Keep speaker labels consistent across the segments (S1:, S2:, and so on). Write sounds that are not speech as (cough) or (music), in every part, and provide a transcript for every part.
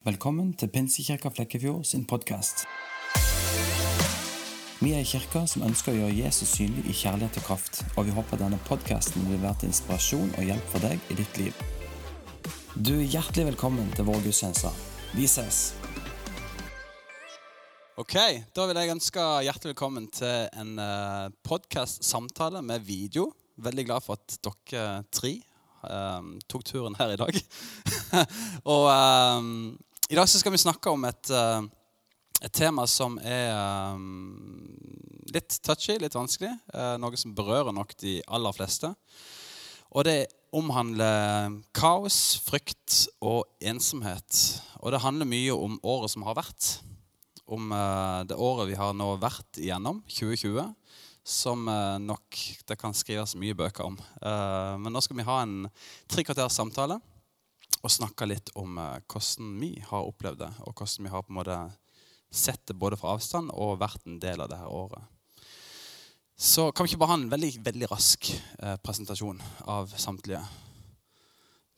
S1: Velkommen til Pinsekirka Flekkefjord sin podkast. Vi er en kirke som ønsker å gjøre Jesus synlig i kjærlighet og kraft, og vi håper denne podkasten vil være til inspirasjon og hjelp for deg i ditt liv. Du er hjertelig velkommen til vår gudstjeneste. Vi ses!
S2: Ok, Da vil jeg ønske hjertelig velkommen til en uh, podkast-samtale med video. Veldig glad for at dere tre um, tok turen her i dag. (laughs) og um, i dag skal vi snakke om et, uh, et tema som er um, litt touchy, litt vanskelig. Uh, noe som berører nok de aller fleste. Og det omhandler kaos, frykt og ensomhet. Og det handler mye om året som har vært. Om det året vi har nå vært igjennom, 2020 som nok det kan skrives mye bøker om. Men nå skal vi ha en tre kvarters samtale og snakka litt om eh, hvordan vi har opplevd det, og hvordan vi har på en måte sett det både fra avstand og vært en del av det her året. Så kan vi ikke bare ha en veldig, veldig rask eh, presentasjon av samtlige?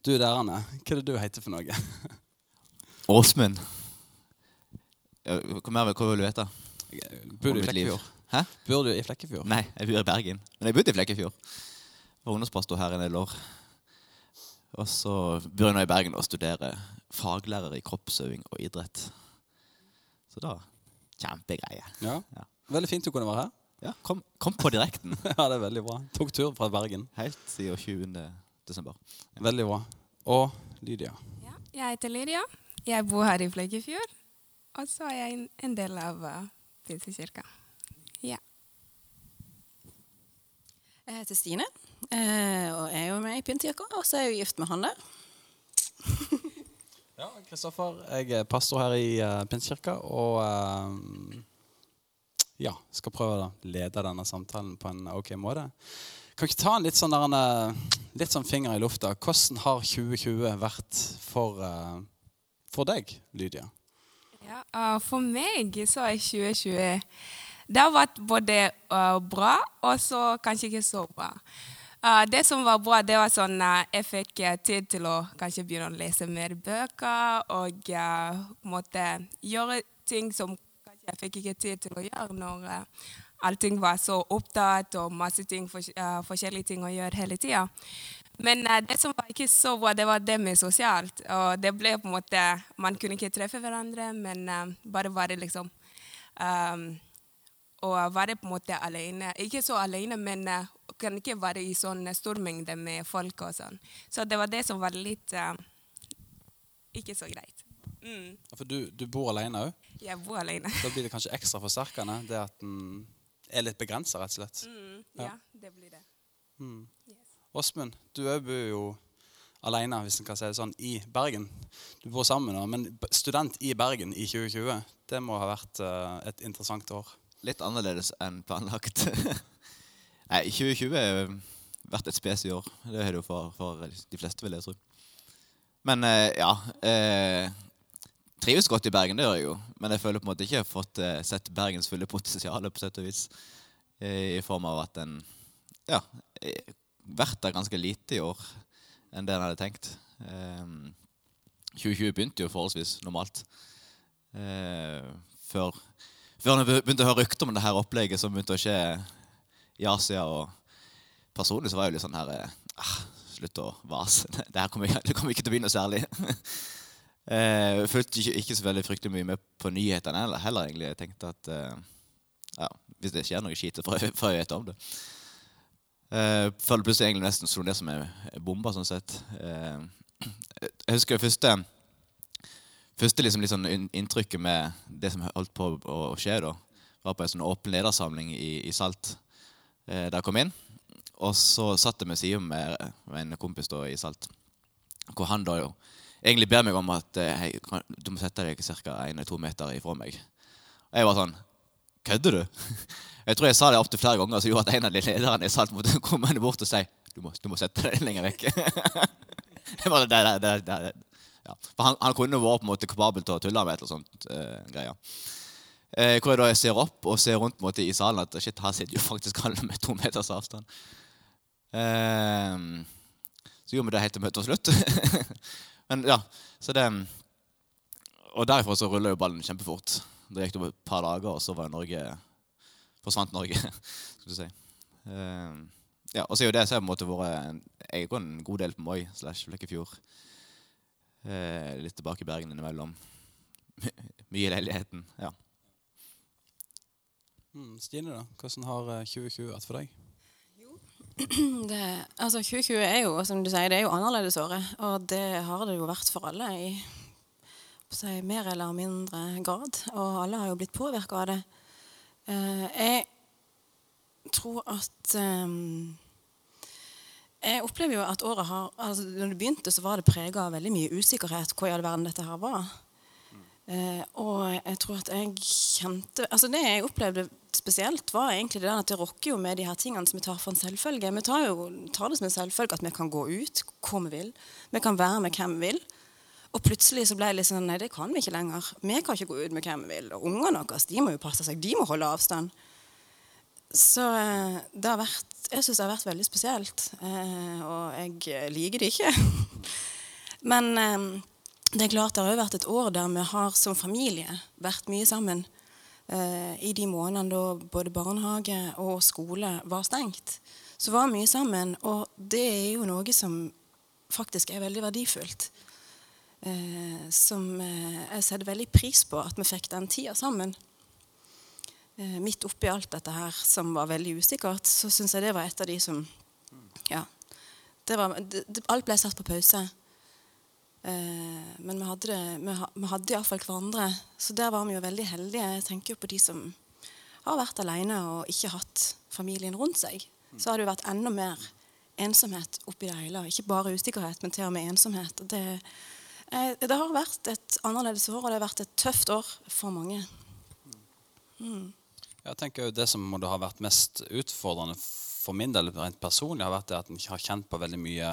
S2: Du der, Anne, hva er det du heter for noe? (laughs)
S3: Åsmund. Hva mer hva vil du vite?
S2: Bor du i Flekkefjord?
S3: Hæ?
S2: Bor du i Flekkefjord?
S3: Nei, jeg bor i Bergen. Men jeg bodde i Flekkefjord. Var ungdomspastor her en del år. Og så bor jeg nå i Bergen og studerer faglærer i kroppsøving og idrett. Så da Kjempegreie.
S2: Ja. ja. Veldig fint du kunne være her.
S3: Ja, Kom, kom på direkten. (laughs)
S2: ja, det er veldig bra. Tok tur fra Bergen.
S3: Helt siden 20. desember.
S2: Ja. Veldig bra. Og Lydia.
S4: Ja, jeg heter Lydia. Jeg bor her i Flekkefjord. Og så er jeg en del av uh, Pinsekirka. Ja.
S5: Jeg heter Stine, eh, og jeg er jo med i pyntejakka, Og så er jeg jo gift med Hanne.
S2: ja, Kristoffer. Jeg er pastor her i uh, Pinsekirka og uh, ja, skal prøve å lede denne samtalen på en ok måte. Kan ikke ta en litt sånn, der, litt sånn finger i lufta? Hvordan har 2020 vært for, uh, for deg, Lydia?
S4: Ja, for meg så er 2020 det har vært både uh, bra og så kanskje ikke så bra. Uh, det som var bra, det var sånn uh, jeg fikk tid til å kanskje begynne å lese mer bøker og måtte gjøre ting som kanskje jeg fikk ikke tid til å gjøre når allting var så opptatt og masse ting, for, forskjellige ting å gjøre hele tida. Men det som var ikke så bra, det var det med sosialt. Og det ble på en måte Man kunne ikke treffe hverandre, men bare være liksom um, å være på en måte alene. Ikke så alene, men uh, kan ikke være i sånn stor mengde med folk og sånn. Så det var det som var litt uh, ikke så greit.
S2: Mm. For du, du, bor alene òg?
S4: Jeg bor alene.
S2: Da blir det kanskje ekstra forsterkende det at den er litt begrensa, rett og slett?
S4: Mm, ja, ja, det blir det.
S2: Mm. Yes. Åsmund, du òg bor jo alene, hvis en kan si det sånn, i Bergen. Du bor sammen nå, men student i Bergen i 2020, det må ha vært uh, et interessant år
S3: litt annerledes enn planlagt. (laughs) Nei, 2020 har vært et spesiår. Det har det jo for, for, de fleste, vil jeg tro. Men eh, ja eh, Trives godt i Bergen, det gjør jeg jo. Men jeg føler på en måte ikke jeg har fått eh, sett Bergens fulle potensial på sett og vis. I form av at en ja, vært der ganske lite i år enn det en hadde tenkt. 2020 begynte jo forholdsvis normalt. før før jeg begynte å høre rykter om det her opplegget som begynte å skje i Asia. og Personlig så var jeg jo litt sånn her ah, Slutt å vase. (laughs) Det her kommer, det kommer ikke til å bli noe særlig. (laughs) Jeg fulgte ikke, ikke, så veldig fryktelig mye med på nyhetene heller. heller egentlig. Jeg tenkte at eh, ja, hvis det skjer noe skit, så får jeg, (laughs) vite om det. Jeg føler plutselig egentlig nesten slo ned som ei bombe. sånn sett. (clears throat) Jeg husker det første første liksom, liksom, inntrykket med det som holdt på å, skje, da, var på en sånn åpen ledersamling i, i Salt eh, jeg kom inn. Og så satt jeg med siden med, med en kompis da, i Salt, hvor han da jo egentlig ber meg om at eh, hei, du må sette deg ca. 1-2 meter ifra meg. Og jeg var sånn Kødder du? (laughs) Jeg tror jeg sa det opptil flere ganger, som gjorde at en av de lederne i Salt måtte (laughs) komme bort og si du må, du må sette deg lenger vekk. (laughs) det, var det, det, det, ja. For han, han, kunne vært på en måte kapabel til å tulle med et eller sånt eh. Eh, hvor jeg da ser opp og ser rundt måte i salen at shit, her sitter jo (laughs) faktisk alle med to meters avstand. Eh, så gjorde vi det helt til møtet var slutt. (laughs) Men ja, så det og derifra så rulla jo ballen kjempefort. Da gikk det et par dager, og så var Norge forsvant Norge. (laughs) skal du si. Eh, ja, og så er jo det så har på en måte vært Jeg går en god del på Moi slash Flekkefjord. Eh, litt tilbake i Bergen innimellom. Mye i leiligheten. Ja.
S2: Mm, Stine, da? Hvordan har eh, 2020 vært for deg? (clears throat)
S5: Det, altså 2020 er jo, som du sier, det er jo annerledesåret. Og det har det jo vært for alle i si, mer eller mindre grad. Og alle har jo blitt påvirka av det. Uh, jeg tror at um, Jeg opplever jo at året har altså Når det begynte, så var det prega av veldig mye usikkerhet hva i all verden dette her var. Eh, og jeg tror at jeg kjente Altså Det jeg opplevde spesielt, var egentlig det der at det rokker jo med de her tingene som vi tar for en selvfølge. Vi tar jo tar det som en selvfølge at vi kan gå ut hvor vi vil. Vi kan være med hvem vi vil. Og plutselig så ble det litt sånn Nei, det kan vi ikke lenger. Vi kan ikke gå ut med hvem vi vil. Og ungene våre de må jo passe seg. De må holde avstand. Så eh, det har vært Jeg syns det har vært veldig spesielt. Eh, og jeg liker det ikke. (laughs) Men eh, det er klart det har jo vært et år der vi har som familie vært mye sammen. Eh, I de månedene da både barnehage og skole var stengt. Så var mye sammen. Og det er jo noe som faktisk er veldig verdifullt. Eh, som eh, jeg setter veldig pris på at vi fikk den tida sammen. Eh, midt oppi alt dette her som var veldig usikkert, så syns jeg det var et av de som Ja. Det var, det, alt ble satt på pause. Eh, men vi hadde, det, vi, ha- vi hadde iallfall hverandre. Så der var vi jo veldig heldige. Jeg tenker jo på de som har vært alene og ikke hatt familien rundt seg. Så har det jo vært enda mer ensomhet oppi det hele. Ikke bare usikkerhet, men til og med ensomhet. Det, eh, det har vært et annerledes år, og det har vært et tøft år for mange.
S2: Jeg tenker jo Det som må ha vært mest utfordrende for min del rent personlig, har vært det at en har kjent på veldig mye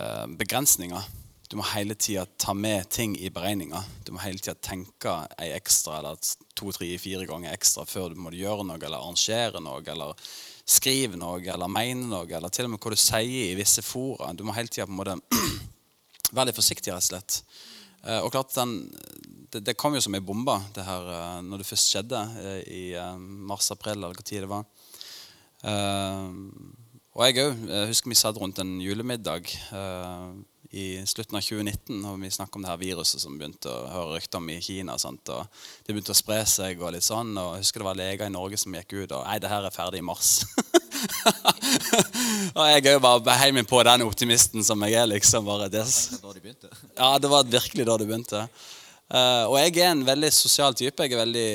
S2: eh, begrensninger. Du må hele tida ta med ting i beregninga. Du må hele tida tenke ei ekstra eller to, tre, fire ganger ekstra før du må gjøre noe eller arrangere noe eller skrive noe eller mene noe, eller til og med hva du sier i visse fora. Du må hele tida (clears throat) være litt forsiktig, rett og slett. Eh, og klart den, det, det kom jo som ei bombe, det her, eh, når det først skjedde eh, i mars-april, eller hva tid det var. Og jeg òg. Husker vi satt rundt en julemiddag i slutten av 2019 og vi snakket om det her viruset som begynte å høre rykter om i Kina. Sant? og Det begynte å spre seg. og litt sånn, og Jeg husker det var leger i Norge som gikk ut og Nei, det her er ferdig i mars. (laughs) og jeg er jo bare heiv på den optimisten som jeg er. liksom bare det, (laughs) ja, det var virkelig da det begynte. Uh, og jeg er en veldig sosial type. Jeg er veldig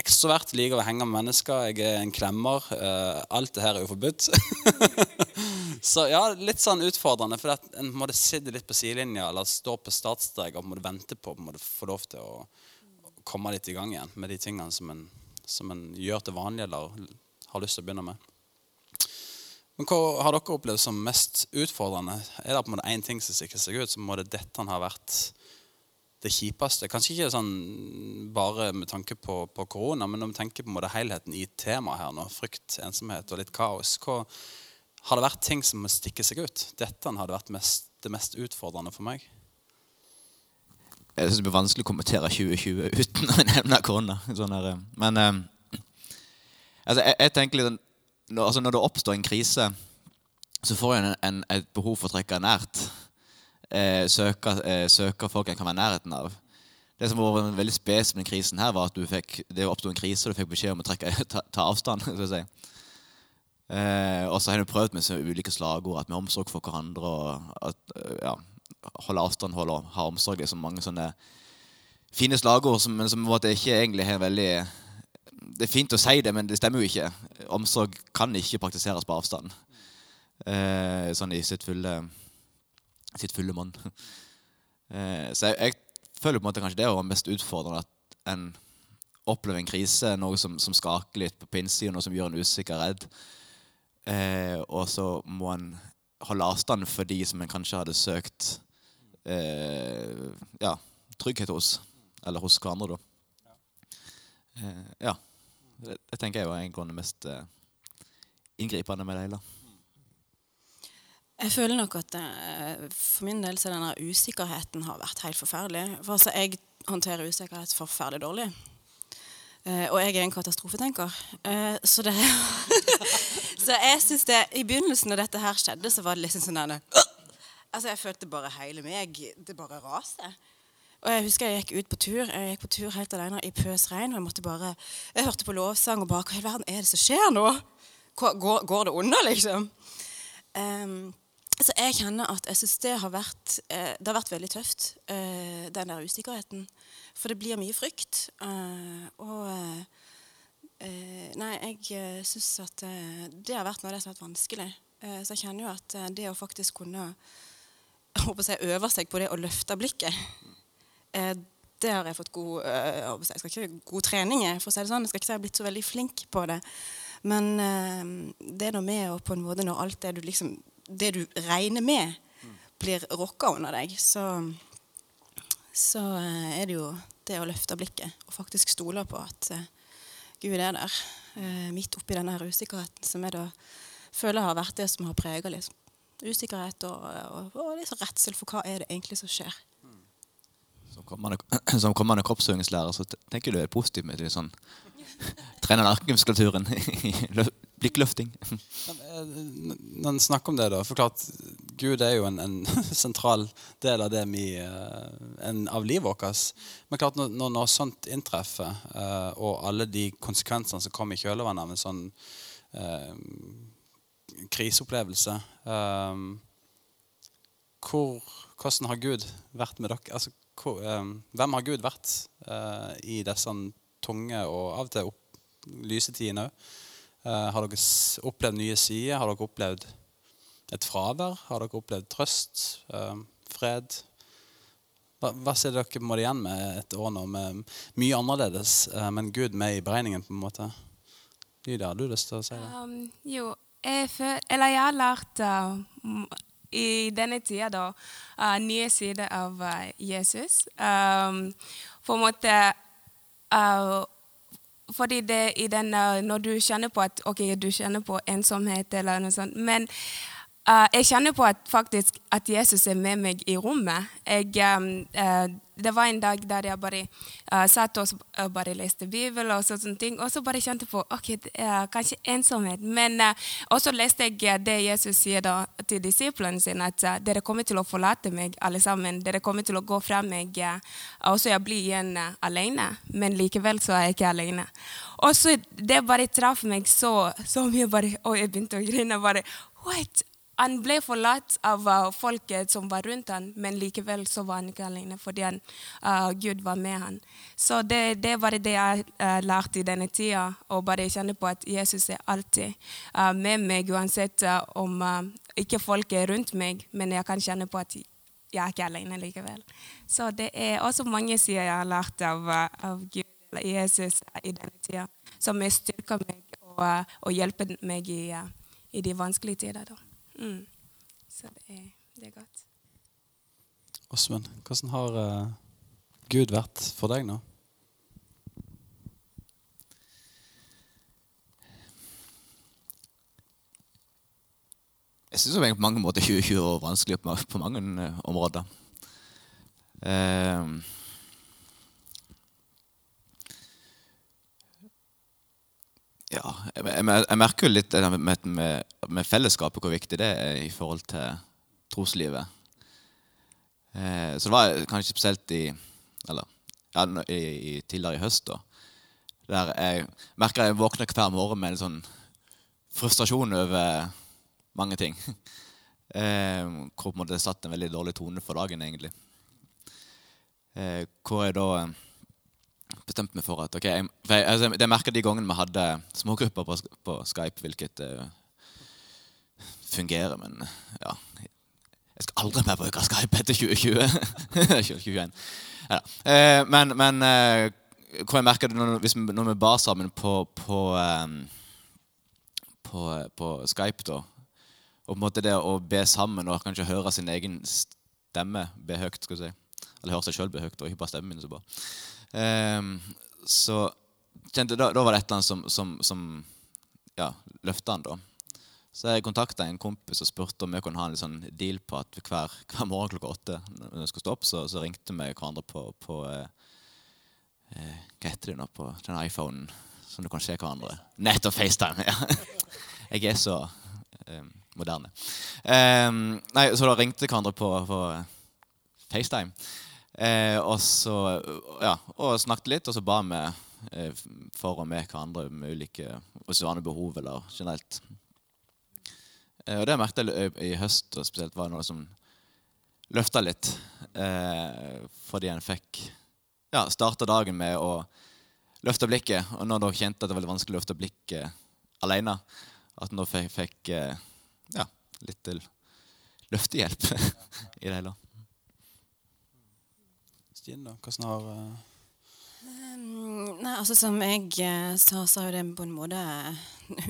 S2: ekstrovert. Liker å henge med mennesker. Jeg er en klemmer. Uh, alt det her er jo forbudt. (laughs) så ja, litt sånn utfordrende. For at en måtte sitte litt på sidelinja eller stå på startstrek og måtte vente på å få lov til å komme litt i gang igjen med de tingene som en, som en gjør til vanlig eller har lyst til å begynne med. Men hva har dere opplevd som mest utfordrende? Er det på en måte én ting som stikker seg ut, så må det dette ha vært det kjipeste. Kanskje ikke sånn bare med tanke på, på korona, men når vi tenker på helheten i temaet her nå, frykt, ensomhet og litt kaos, hva, har det vært ting som må stikke seg ut? Dette hadde vært mest, det mest utfordrende for meg.
S3: Jeg synes det blir vanskelig å kommentere 2020 uten å nevne korona. Sånn men eh, altså, jeg, jeg tenker litt når, altså, når det oppstår en krise, så får en, en et behov for å trekke nært. Eh, søke, eh, søke folk en kan være nærheten av. Det som var veldig spes med krisen her, var at du fikk, det oppstod en krise, og du fikk beskjed om å trekke, ta, ta avstand. Så å si. Eh, og så har vi prøvd med ulike slagord, at vi har omsorg for hverandre, og at, eh, ja, holde avstand, holde, ha omsorg. Så mange sånne fine slagord, som, men som på ikke egentlig er veldig Det er fint å si det, men det stemmer jo ikke. Omsorg kan ikke praktiseres på avstand. Eh, sånn i sitt fulle sitt fulle monn. Eh, så jeg, jeg føler på en måte kanskje det var mest utfordrende at en opplever en krise, noe som, som skaker litt på innsiden, noe som gjør en usikker redd. Eh, og så må en holde avstand for de som en kanskje hadde søkt eh, ja, trygghet hos. Eller hos hverandre, da. Eh, ja. Det, det tenker jeg var en av det mest eh, inngripende med det hele.
S5: Jeg føler nok at eh, for min del så denne usikkerheten har vært helt forferdelig. For altså, jeg håndterer usikkerhet forferdelig dårlig. Eh, og jeg er en katastrofetenker. Så det (laughs) Så jeg synes det I begynnelsen når dette her skjedde, så var det liksom sånn der, Altså, jeg følte bare hele meg Det bare raste. Og jeg husker jeg gikk ut på tur Jeg gikk på tur helt alene i pøs regn. Og jeg måtte bare Jeg hørte på lovsang og bare Hva i verden er det som skjer nå? Går, går det unna, liksom? Um, så jeg kjenner at jeg syns det har vært uh, Det har vært veldig tøft, uh, den der usikkerheten. For det blir mye frykt. Uh, og eh, Nei, jeg uh, syns at det har vært noe av det som har vært vanskelig. så jeg kjenner jo at det å faktisk kunne jeg håper jeg, øve seg på det å løfte blikket det har jeg fått god jeg skal ikke god trening i, for å si det sånn. Jeg skal ikke si jeg har blitt så veldig flink på det. Men det er noe med å på en måte når alt det du liksom det du regner med, blir rocka under deg, så, så eh, er det jo det å løfte blikket og faktisk stole på at uh, Gud er der, uh, midt oppi denne her usikkerheten, som jeg da føler har vært det som har prega liksom. usikkerhet og, og, og liksom redsel for hva er det egentlig som skjer.
S3: Som kommende, (clears throat) som kommende kroppsøvingslærer så tenker du er positivt med litt sånn (laughs) trene narkemuskulaturen (laughs) i blikkløfting.
S2: Men, men snakk om det, da Forklart, Gud er jo en, en, (laughs) sentral del av det vi eh, av livet vårt. Men klart, når, når sånt inntreffer, uh, og alle de konsekvensene som kommer i kjølvannet av en sånn eh, kriseopplevelse eh, hvor, Hvordan har Gud vært med dere? Altså, hvor, hvem har Gud vært i disse tunge og av og til opp, lyse tidene òg? Har dere opplevd nye sider? Har dere opplevd et fravær? Har dere opplevd trøst? Uh, fred? Hva, hva ser dere må igjen med et år nå med mye annerledes, uh, men Gud med i beregningen? på en måte? Lydia, har du lyst til å si det? Um,
S4: jo, jeg, føl, eller jeg har lært i denne tida da, nye sider av Jesus. Um, på en måte fordi det i den, Når du kjenner på at ok, du kjenner på ensomhet eller noe sånt Men uh, jeg kjenner på at, faktisk at Jesus er med meg i rommet. Jeg, uh, det var en dag der jeg bare uh, satt og bare leste Bibelen, og sånne ting, og så bare kjente på ok, uh, kanskje ensomhet. Men uh, så leste jeg det Jesus sier da til disiplene sine, at dere kommer til å forlate meg alle sammen. Dere kommer til å gå fra meg, og så jeg blir igjen alene. Men likevel så er jeg ikke alene. Og så det bare traff meg så, så mye, bare, og jeg begynte å grine. bare, What? Han ble forlatt av uh, folket som var rundt ham, men likevel så var han ikke alene fordi han, uh, Gud var med ham. Så det, det var det jeg uh, lærte i denne tida. Å bare kjenne på at Jesus er alltid uh, med meg, uansett om ikke folk er rundt meg, men jeg kan kjenne på at jeg er ikke alene likevel. Så det er også mange sider jeg har lært av, av Gud Jesus i denne tida, som styrker meg og, og hjelper meg i, i de vanskelige tider. da. Mm. Så det er, det er godt.
S2: Åsmund, hvordan har uh, Gud vært for deg nå?
S3: Jeg syns på mange måter (laughs) 2020 var vanskelig på, mange uh, områder. Uh, Ja, jeg, jeg, merker jo litt med, med, med, fellesskapet, hvor viktig det er i forhold til troslivet. Eh, så det var kanskje spesielt i eller, ja, i, i, tidligere i høst, da, der jeg merker jeg våkner hver morgen med en sånn frustrasjon over mange ting. (laughs) Eh, hvor på en måte det satt en veldig dårlig tone for dagen, egentlig. Eh, hvor jeg da bestemte meg for at ok, jeg, jeg, altså, Det merka de gangene vi hadde smågrupper på, på Skype, hvilket uh, fungerer, men ja Jeg skal aldri mer bruke Skype etter 2020. 2021. (laughs) Ja, uh, men, men uh, hvor jeg merka det når, hvis, når vi bar sammen på, på, um, på, på Skype, da, og på en måte det å be sammen og kanskje høre sin egen stemme be høyt skal du si. Eller høre seg sjøl be høyt, og ikke bare stemmen min. så bare. Um, så kjente, da, da, var det et eller annet som, som, som ja, løfta han, da. Så jeg kontakta en kompis og spurte om jeg kunne ha en sånn deal på at hver, hver morgen klokka åtte når jeg skulle stå opp, så, så ringte vi hverandre på, på, eh, Hva heter det nå på den iPhonen som du kan se hverandre? Nettopp FaceTime. ja. (laughs) Jeg er så eh, moderne. Eh, nei, Så da ringte hverandre på, på FaceTime. Eh, og så ja, og snakket litt, og så ba vi eh, for og med hverandre med ulike hvis det behov eller generelt. Eh, og det merket jeg i høst, og spesielt var det noe som løfta litt. Eh, fordi en fikk ja, starta dagen med å løfte blikket. Og når dere kjente at det var veldig vanskelig å løfte blikket alene, at en da fikk, fikk eh, ja, litt til løftehjelp (laughs) i det hele.
S2: Stine, da? Hvordan har eh,
S5: Mm, Nei, altså Som jeg eh, sa, så har jo det på en måte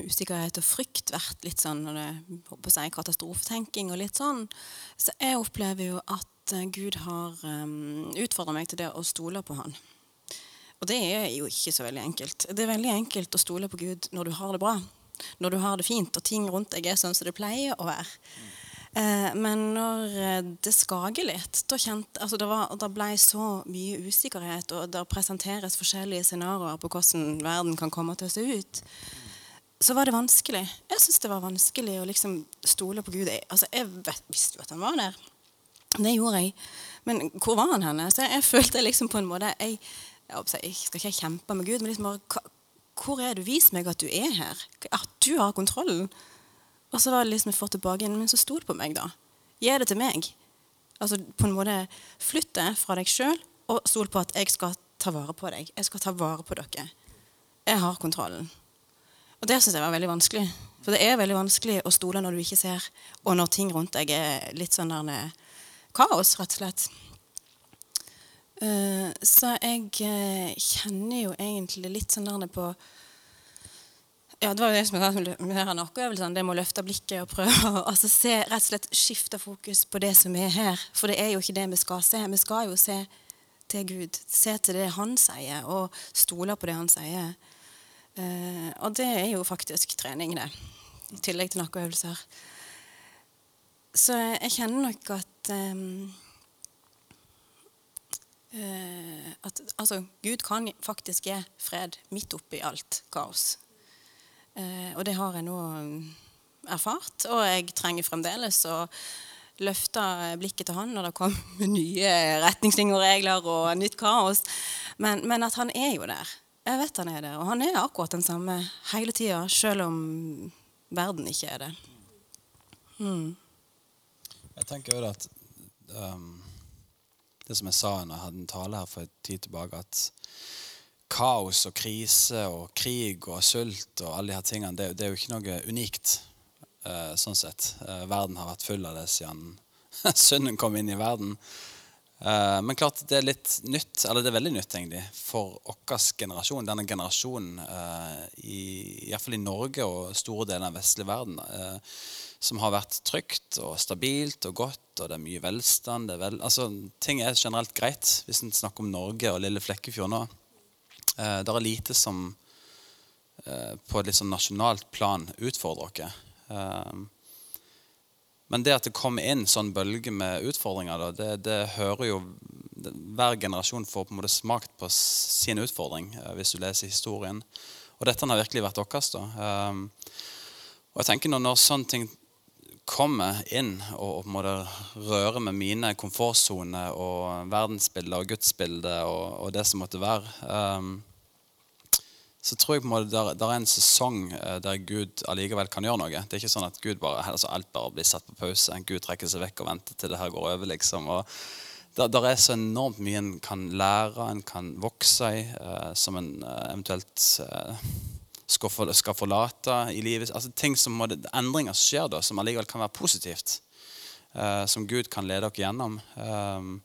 S5: usikkerhet og frykt vært litt sånn når det på å katastrofetenking og litt sånn. Så jeg opplever jo at eh, Gud har um, utfordra meg til det å stole på Han. Og det er jo ikke så veldig enkelt. Det er veldig enkelt å stole på Gud når du har det bra. Når du har det fint og ting rundt deg er sånn som det pleier å være. Eh, men når eh, det skager litt da altså det, var, det ble så mye usikkerhet, og det presenteres forskjellige scenarioer på hvordan verden kan komme til å se ut, så var det vanskelig. Jeg syns det var vanskelig å liksom stole på Gud. Jeg, altså jeg vet, visste jo at han var der. Det gjorde jeg. Men hvor var han henne? Så jeg, jeg følte liksom på en måte jeg, jeg skal ikke kjempe med Gud, men liksom bare Hvor er du? Vis meg at du er her. At du har kontrollen. Og så var det liksom jeg får tilbake en men så stol på meg, da. Gi det til meg. Altså på en måte Flytt det fra deg sjøl, og stol på at jeg skal ta vare på deg. Jeg skal ta vare på dere. Jeg har kontrollen. Og det syns jeg var veldig vanskelig. For det er veldig vanskelig å stole når du ikke ser, og når ting rundt deg er litt sånn der eh, kaos, rett og slett. Eh, så jeg eh, kjenner jo egentlig litt sånn der på ja, det var jo det som jeg med denne nakkeøvelsen. Det med å løfte blikket og prøve å altså, se, rett og slett skifte fokus på det som er her. For det er jo ikke det vi skal se. Vi skal jo se til Gud. Se til det Han sier, og stole på det Han sier. Eh, og det er jo faktisk trening, det. I tillegg til nakkeøvelser. Så jeg kjenner nok at ehm, eh, at altså, Gud kan faktisk gi fred midt oppi alt kaos. Eh, og det har jeg nå mm, erfart. Og jeg trenger fremdeles å løfte blikket til han når det kommer (laughs) nye retningslinjer og regler og nytt kaos. Men, men at han er jo der. Jeg vet han er der. Og han er akkurat den samme hele tida, selv om verden ikke er det. Mm.
S2: Jeg tenker jo at um, Det som jeg sa når jeg hadde en tale her for en tid tilbake, at kaos og krise og krig og sult og alle de her tingene, det, det er jo ikke noe unikt. uh, sånn sett. Uh, verden har vært full av det siden (laughs) synden kom inn i verden. Uh, men klart det er litt nytt, eller det er veldig nytt egentlig, for vår generasjon. Denne generasjonen, i, i hvert fall i Norge og store deler av vestlig verden, som har vært trygt og stabilt og godt, og det er mye velstand. Er vel, altså, ting er generelt greit, hvis en snakker om Norge og lille Flekkefjord nå. Eh, det er lite som eh, på et litt sånn nasjonalt plan utfordrer oss. Eh, men det at det kommer inn sånn bølge med utfordringer, da, det, det hører jo Hver generasjon får på en måte smakt på sin utfordring, eh, hvis du leser historien. Og dette har virkelig vært vår. Um, og jeg tenker når, når sånne ting kommer inn og, og måte rører med mine komfortsoner og verdensbilder og gudsbilde og, og det som måtte være, um, så tror jeg på en måte der er en sesong eh, der Gud allikevel kan gjøre noe. Det er ikke sånn at Gud bare, altså alt bare blir satt på pause. Gud trekker seg vekk og venter til det her går over. liksom. Og der, der er så enormt mye en kan lære, en kan vokse i, uh, som en uh, eventuelt eh, skal, for, skal forlate i livet. Altså ting som må, Endringer som skjer da, som allikevel kan være positivt. eh, som Gud kan lede dere gjennom. Um,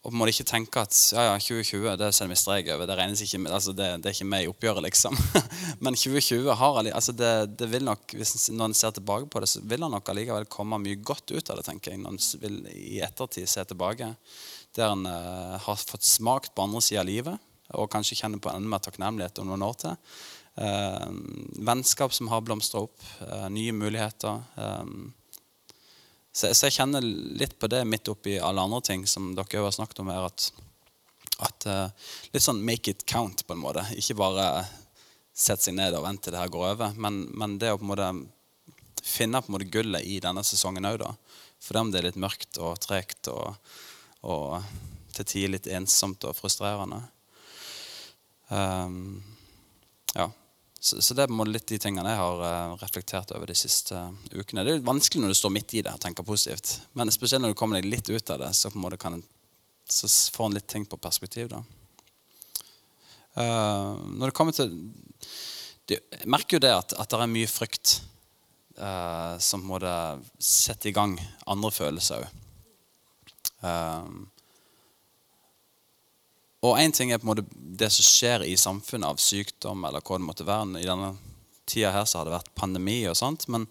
S2: og må ikke tenke at ja, ja, 2020 det sender vi strek over. Det regnes ikke med, altså det, det er ikke med i oppgjøret, liksom. (laughs) Men 2020 har altså det, det vil nok, Når en ser tilbake på det, så vil det nok allikevel komme mye godt ut av det. tenker jeg, Når en vil i ettertid se tilbake. Der en uh, har fått smakt på andre sida av livet, og kanskje kjenner på enda mer takknemlighet om noen år til. Eh, vennskap som har blomstra opp. eh, nye muligheter. eh, så, jeg kjenner litt på det midt oppi alle andre ting som dere har snakket om her. At, At Litt sånn make it count, på en måte. Ikke bare sette seg ned og vente til det her går over. Men, men det å på en måte finne på en måte gullet i denne sesongen òg, da. For om det er litt mørkt og tregt og, og til tider litt ensomt og frustrerende. Um, ja. Så, så, det er på en måte litt de tingene jeg har uh, reflektert over de siste uh, ukene. Det er litt vanskelig når du står midt i det og tenker positivt. Men spesielt når du kommer deg litt ut av det, så, på en måte kan så får en litt ting på perspektiv. da. Uh, når det kommer til Jeg merker jo det at, at det er mye frykt som på en måte setter i gang andre følelser òg. Og én ting er på en måte det som skjer i samfunnet av sykdom, eller hva det måtte være. I denne tida her så har det vært pandemi og sånt. Men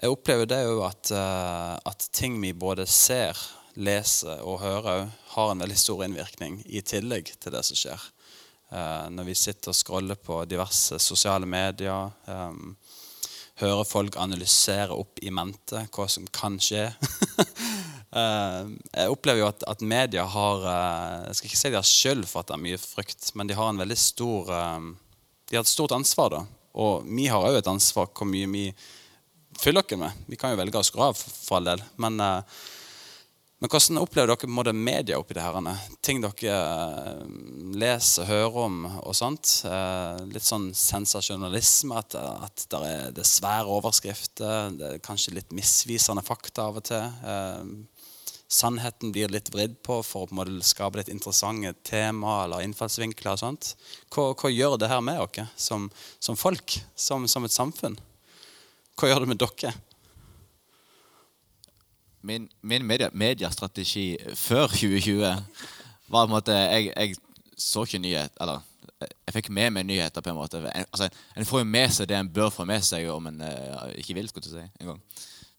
S2: jeg opplever det jo at, uh, at ting vi både ser, leser og hører, har en veldig stor innvirkning i tillegg til det som skjer. Uh, når vi sitter og scroller på diverse sosiale medier, um, hører folk analysere opp i mente hva som kan skje. (laughs) Eh, jeg opplever jo at, at media har eh, Jeg skal ikke si de har det er mye frykt, men de har en veldig stor eh, De har et stort ansvar. da. Og vi har òg et ansvar hvor mye vi fyller dere med. Vi kan jo velge å skru av, for all del. Men men hvordan opplever dere måte, media oppi det her? Ting dere leser, hører om og sånt? Litt sånn sensasjonalisme, at, at det er svære overskrifter. Det er kanskje litt misvisende fakta av og til. Sannheten blir litt vridd på for å på skape litt interessante tema eller innfallsvinkler. og sånt. Hva, hva gjør det her med dere som, som folk, som, som et samfunn? Hva gjør det med dere?
S3: min, min media, mediestrategi før 2020 var på en måte Jeg, jeg så ikke nyhet Eller jeg fikk med meg nyheter. på En måte. En, altså, en får jo med seg det en bør få med seg om en uh, ikke vil. skulle jeg si, en gang.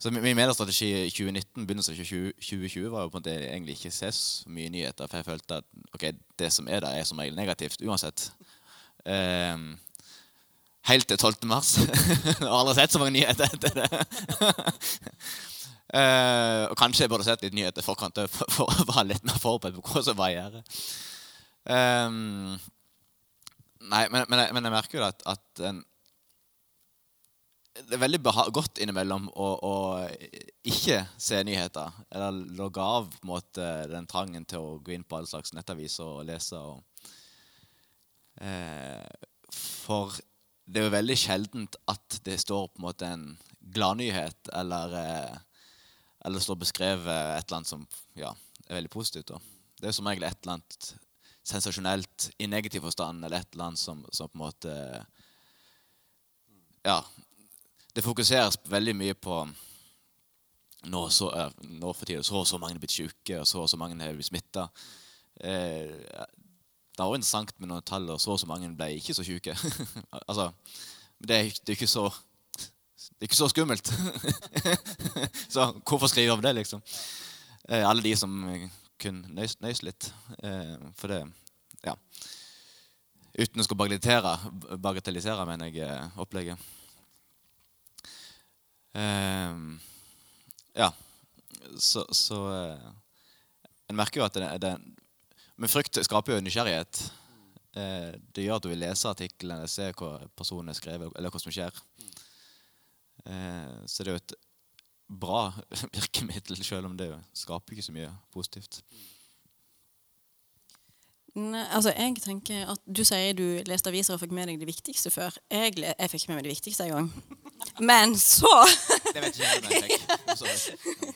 S3: Så Min mediestrategi i 2019 begynnelsen av 2020 var jo på en måte egentlig ikke se så mye nyheter. For jeg følte at ok, det som er der, er som regel negativt uansett. Um, helt til 12. mars. (laughs) jeg har aldri sett så mange nyheter etter det. Uh, (laughs) og kanskje jeg burde sett litt nyheter forkant for, for, å være litt mer forberedt på hva som var i gjære. Um, nei, men, men, jeg, men, jeg merker jo at, at en, det er veldig godt innimellom å, å, ikke se nyheter. Eller logge av på en måte, den trangen til å gå inn på alle slags nettaviser og lese. Og, eh, for det er jo veldig sjeldent at det står på en måte en gladnyhet eller eh, eller står beskrevet et eller annet som ja, er veldig positivt. Da. Det er som regel et eller annet sensasjonelt i negativ forstand, eller et eller annet som, som, på en måte Ja. Det fokuseres veldig mye på nå, så, nå for tida så og så mange er blitt syke, og så og så mange er blitt smitta. Eh, det også interessant med noen tall, og så og så mange ble ikke så syke. (laughs) altså, det er, det er så det er ikke så skummelt. (laughs) så hvorfor skrive om det, liksom? Eh, alle de som kun nøys, nøys litt. Eh, for det Ja. Uten å bagatellisere, bagatellisere mener jeg, eh, opplegget. Eh, ja. Så, så eh, En merker jo at det, det Men frykt skaper jo nysgjerrighet. Eh, det gjør at du vil lese artiklene, se hva personen har skrevet, eller hva som skjer. Eh, så det er jo et bra (laughs) virkemiddel, selv om det skaper ikke så mye positivt.
S5: Nei, altså jeg tenker at Du sier du leste aviser og fikk med deg det viktigste før. Jeg, jeg fikk med meg det viktigste en gang. Men så
S3: Det vet ikke jeg jeg.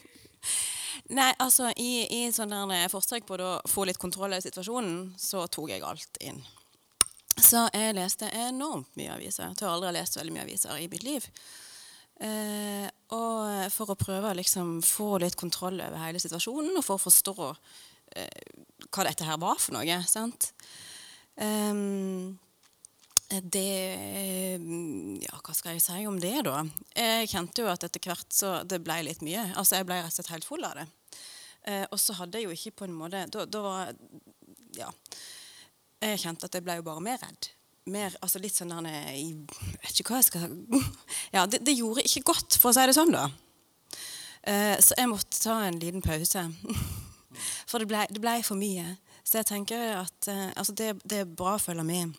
S5: Nei, altså I, i sånne forsøk på å få litt kontroll over situasjonen, så tok jeg alt inn. Så jeg leste enormt mye aviser. Jeg har aldri lest veldig mye aviser i mitt liv. Eh, og for å prøve å liksom få litt kontroll over hele situasjonen, og for å forstå eh, hva dette her var for noe. sant? Um, det Ja, hva skal jeg si om det, da? Jeg kjente jo at etter hvert så det ble litt mye. Altså, Jeg ble rett og slett helt full av det. Eh, og så hadde jeg jo ikke på en måte da, da var Ja. Jeg kjente at jeg ble jo bare mer redd mer altså litt sånn der Jeg vet ikke hva jeg skal (laughs) Ja, det, det, gjorde ikke godt, for å si det sånn, da. Eh, så jeg måtte ta en liten pause. (laughs) For det ble, det ble, for mye. Så jeg tenker at eh, altså det, det er bra å følge med.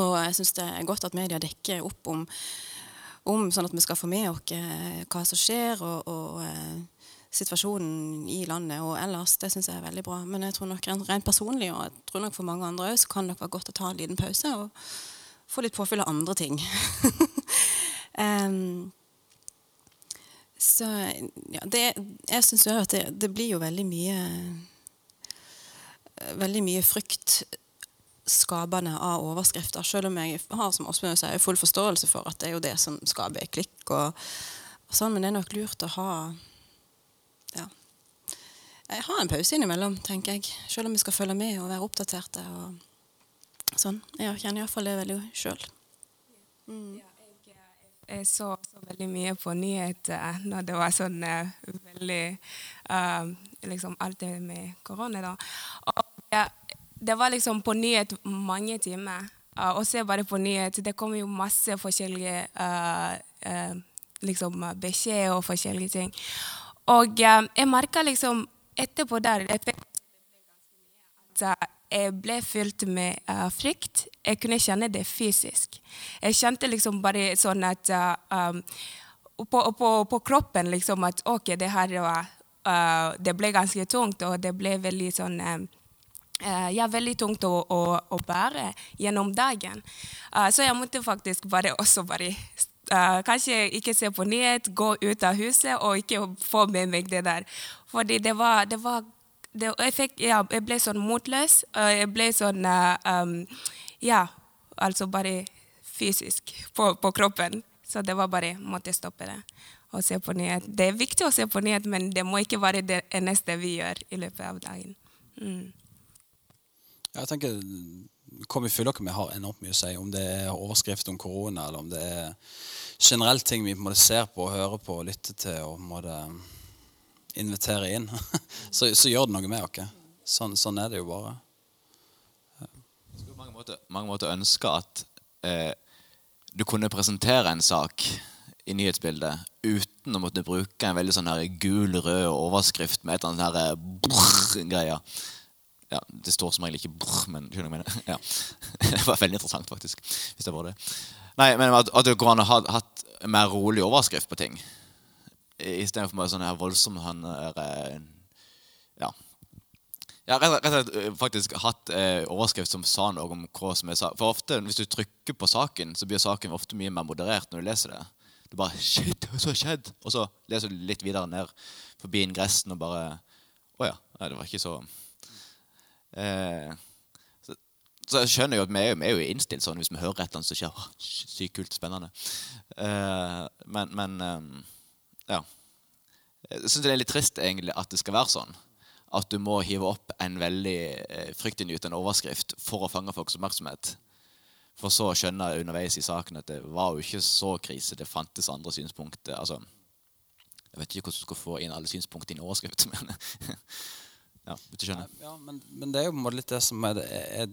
S5: Og jeg syns det er godt at media dekker opp om, om sånn at vi skal få med oss eh, hva som skjer, og, og eh, situasjonen i landet og ellers. Det syns jeg er veldig bra. Men jeg tror nok rent, personlig, og jeg tror nok for mange andre òg, så kan det være godt å ta en liten pause og få litt påfyll av andre ting. (laughs) um, så ja, det, jeg syns jo at det, det blir jo veldig mye Veldig mye frykt skapende av overskrifter. Selv om jeg har som sier, full forståelse for at det er jo det som skaper klikk. Og, og sånn, Men det er nok lurt å ha ja, jeg har en pause innimellom, tenker jeg. Selv om vi skal følge med og være oppdaterte. og sånn. Jeg kjenner iallfall det veldig sjøl.
S4: Jeg så, så veldig mye på nyheter når det var sånn eh, veldig uh, Liksom alt det med korona, da. Og ja, det var liksom på nyhet mange timer. Uh, og se bare på nyhet. Det kommer jo masse forskjellige uh, uh, liksom beskjeder og forskjellige ting. Og jeg merka liksom etterpå der at jeg ble fylt med frykt. Jeg kunne kjenne det fysisk. Jeg kjente liksom bare sånn at um, på, på, på, kroppen liksom at OK, det her var Det ble ganske tungt, og det ble veldig sånn ja, veldig tungt å, å, å, bære gjennom dagen. så jeg måtte faktisk bare også bare kanskje ikke se på nyhet, gå ut av huset og ikke få med meg det der. Fordi det var, det var det, jeg, fikk, ja, jeg, ble sånn motløs. Og jeg ble sånn um, Ja, altså bare fysisk på, på, kroppen. Så det var bare måtte stoppe det og se på nyhet. Det er viktig å se på nyhet, men det må ikke være det eneste vi gjør i løpet av dagen. Mm.
S2: Jeg tenker Kom i fyll dere med har enormt mye å si. Om det er overskrift om korona, eller om det er generelt ting vi på en måte ser på, hører på lytter til. og på en måte invitere inn, (laughs) så, så, gjør det noe med oss. Sånn, sånn, er det jo bare.
S3: Jeg skulle på mange måter, mange måter ønske at eh, du kunne presentere en sak i nyhetsbildet uten å måtte bruke en veldig sånn her gul, rød overskrift med et eller annet her eh, brrr-greia. Ja, Det står som regel ikke brr, men skjønner jeg mener? Ja. (laughs) Det var veldig interessant, faktisk. hvis det var det. Nei, men At, at det går an å ha hatt mer rolig overskrift på ting istedenfor bare sånn her voldsom han er, eh, Ja. Har rett og slett eh, faktisk hatt eh, overskrift som sa noe om hva som er sa. For ofte, hvis du trykker på saken, så blir saken ofte mye mer moderert når du leser det. Du bare Shit, hva har skjedd? Og så leser du litt videre ned forbi ingressen og bare Å ja. Nei, det var ikke så eh, så, så, jeg skjønner jo at vi er, vi er jo innstilt sånn hvis vi hører et eller annet som skjer. Sykt kult, spennende. Eh, men, men eh, ja. Jeg syns det er litt trist egentlig at det skal være sånn. At du må hive opp en veldig eh, fryktinngytende overskrift for å fange folks oppmerksomhet. For så å skjønne underveis i saken at det var jo ikke så krise. Det fantes andre synspunkter. Altså, jeg vet ikke hvordan du skal få inn alle synspunkter i en overskrift. (laughs) Men, ja, du skjønner.
S2: Ja, men, men, det er jo på en måte litt det som er, er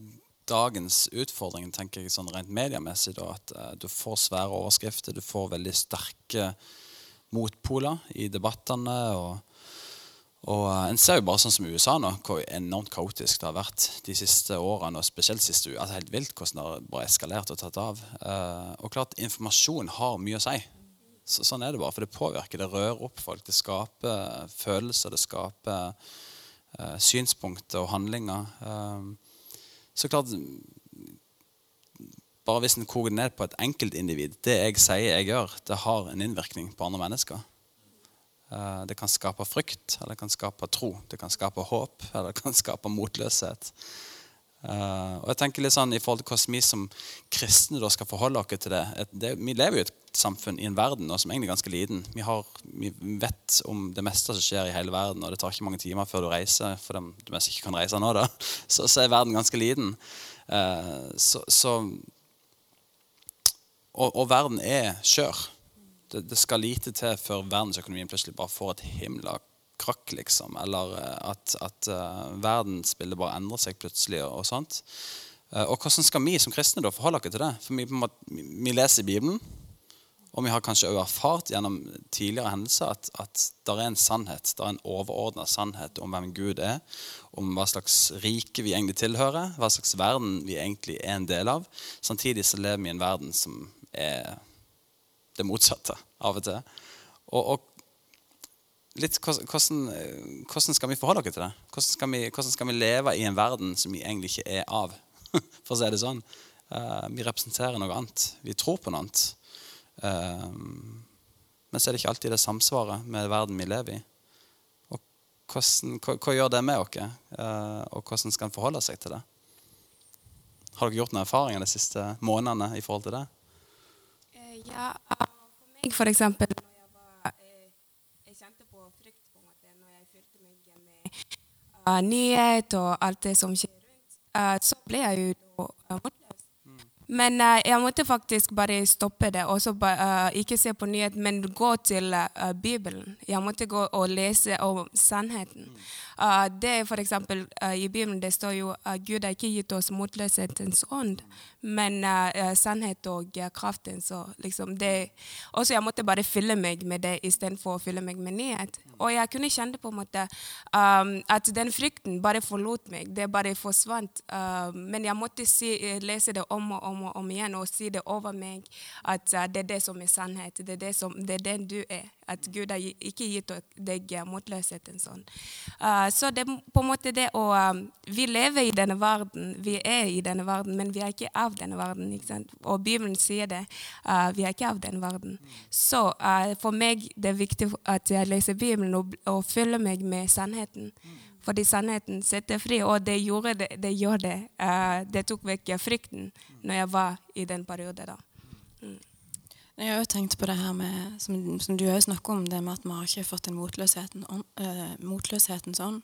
S2: dagens utfordring, tenker jeg sånn rent mediemessig. Da, at uh, du får svære overskrifter, du får veldig sterke motpoler i debattene. og, og uh, En ser jo bare sånn som USA nå, hvor enormt kaotisk det har vært de siste årene. og spesielt siste altså Helt vilt hvordan det har bare eskalert og tatt av. Uh, og klart, informasjon har mye å si. Så, sånn er det bare. For det påvirker, det rører opp folk. Det skaper følelser, det skaper synspunkter og handlinger. Uh, så klart bare hvis en koker ned på et enkeltindivid Det jeg sier jeg gjør, det har en innvirkning på andre mennesker. Eh, det kan skape frykt, eller det kan skape tro. Det kan skape håp, eller det kan skape motløshet. Eh, og jeg tenker litt sånn i forhold til hvordan vi som kristne da skal forholde oss til det. det. Vi lever jo i et samfunn, i en verden nå, som egentlig er ganske liten. Vi, har, vi, vet om det meste som skjer i hele verden, og det tar ikke mange timer før du reiser. For dem du mest ikke kan reise nå, da. (laughs) Så, så er verden ganske liten. Uh, så, så og, og verden er skjør. Det, det, skal lite til før verdensøkonomien plutselig bare får et himla krakk, liksom. Eller eh, at, at uh, verdensbildet bare endrer seg plutselig. og, og sånt. Uh, og hvordan skal vi som kristne da forholde oss til det? For vi, vi, vi leser Bibelen, Og vi har kanskje også erfart gjennom tidligere hendelser at, at det er en sannhet, det er en overordna sannhet om hvem Gud er, om hva slags rike vi egentlig tilhører, hva slags verden vi egentlig er en del av. Samtidig så lever vi i en verden som er det motsatte av og til. Og, og litt hvordan, hvordan, skal vi forholde oss til det? Hvordan skal, vi, hvordan skal, vi, leve i en verden som vi egentlig ikke er av? (laughs) For å si det sånn. Uh, vi representerer noe annet. Vi tror på noe annet. Uh, men så er det ikke alltid det samsvaret med verden vi lever i. Og hvordan, hva, hva, gjør det med oss, uh, og hvordan skal en forholde seg til det? Har dere gjort noen erfaringer de siste månedene i forhold til det?
S4: Ja, for meg for eksempel når jeg, var, jeg kjente på frykt på en måte, når jeg fylte meg med nyhet og alt det som skjer rundt, så ble jeg jo motløs. Men uh, jeg måtte faktisk bare stoppe det. og uh, Ikke se på nyhet, men gå til Bibelen. Jeg måtte gå og lese om sannheten. Det er for eksempel, I Bibelen det står jo at Gud har ikke gitt oss motløshetens ånd, men sannhet og kraften. Så liksom det, også jeg måtte bare fylle meg med det istedenfor å fylle meg med nyhet. Og jeg kunne kjenne på en måte um, at den frykten bare forlot meg. Det bare forsvant. men jeg måtte si, lese det om og om og om igjen og si det over meg at uh, det er det som er sannhet. Det er, det som, det er den du er. At Gud har ikke gitt deg motløshetens sånn. Uh, så det på en måte det å um, Vi lever i denne verden, vi er i denne verden, men vi er ikke av denne verden. ikke sant? Og Bibelen sier det. Uh, vi er ikke av denne verden. Så for meg det er viktig at jeg leser Bibelen og, og følger meg med sannheten. Fordi sannheten setter fri, og det gjorde det. Det, gjorde det. Uh, det tok vekk frykten når jeg var i den perioden. da. Mm.
S5: Jeg har jo tenkt på det her med, som, som du òg snakker om, det med at vi har ikke fått en motløsheten, uh, motløsheten sånn.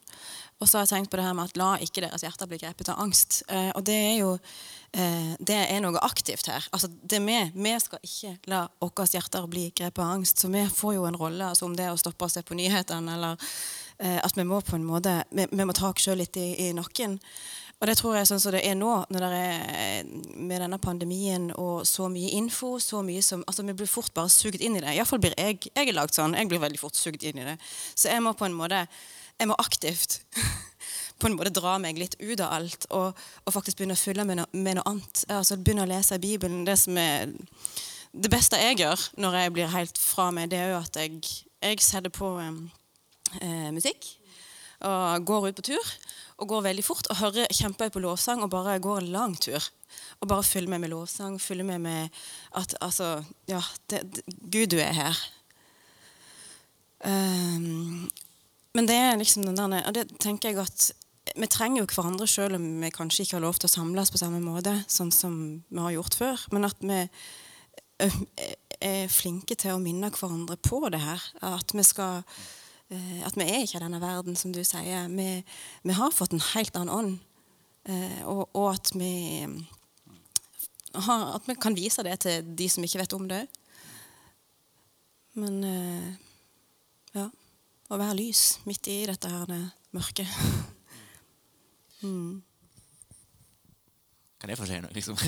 S5: Og så har jeg tenkt på det her med at la ikke deres hjerter bli grepet av angst. Uh, og det er jo uh, det er noe aktivt her. Altså det Vi vi skal ikke la våre hjerter bli grepet av angst. Så vi får jo en rolle, altså om det er å stoppe å se på nyhetene eller at vi må på en måte vi, vi må ta oss sjøl litt i, i, nakken. Og det tror jeg sånn som det er nå, når det er eh, med denne pandemien og så mye info så mye som, altså Vi blir fort bare sugd inn i det. Iallfall blir jeg jeg er lagd sånn. Jeg blir veldig fort sugd inn i det. Så jeg må på en måte jeg må aktivt (laughs) på en måte dra meg litt ut av alt og, og faktisk begynne å fylle med, no, med noe annet. Altså Begynne å lese Bibelen. Det som er det beste jeg gjør når jeg blir helt fra meg, det er jo at jeg, jeg setter på um, eh, musikk. Og går ut på tur. Og går veldig fort og hører kjempehøyt på lovsang og bare går en lang tur. Og bare følger med med lovsang. Følger med med at altså Ja, det, det, Gud, du er her. Um, men det er liksom den der Og det tenker jeg at vi trenger jo hverandre selv om vi kanskje ikke har lov til å samles på samme måte, sånn som vi har gjort før. Men at vi er flinke til å minne hverandre på det her. At vi skal at vi er ikke i denne verden, som du sier. Vi, vi har fått en helt annen ånd. Eh, og, og at, vi, har, at vi kan vise det til de som ikke vet om det. Men eh, ja Å være lys midt i dette her det mørket. (laughs) mm.
S3: Kan jeg få si noe, liksom?